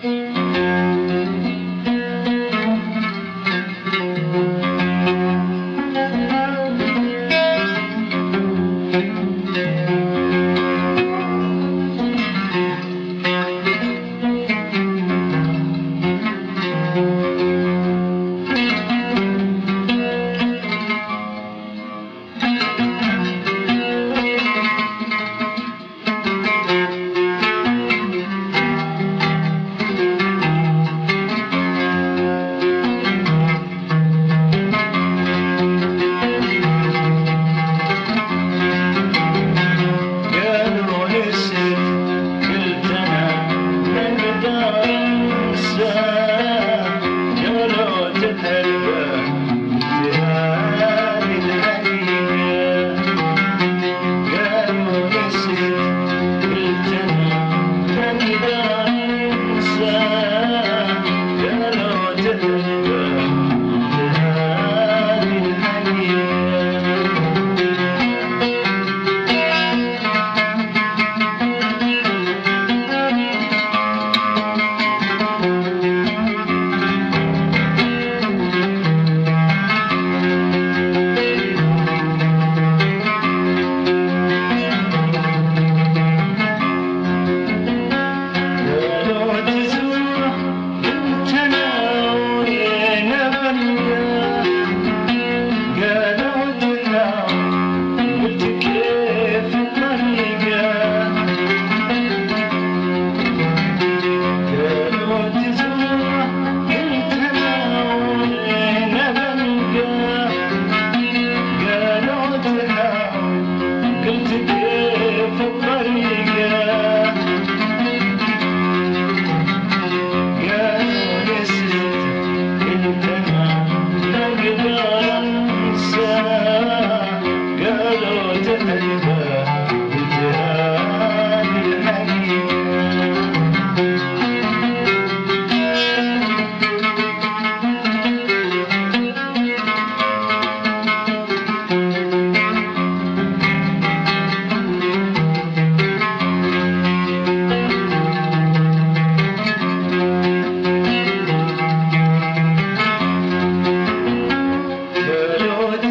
Mm-hmm.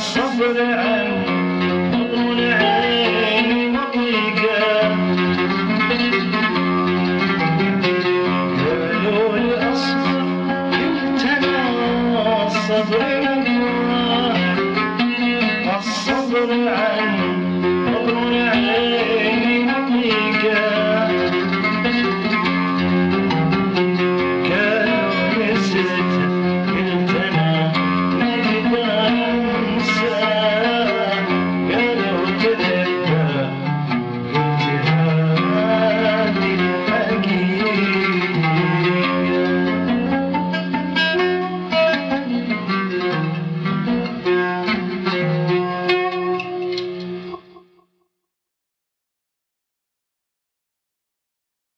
Somebody and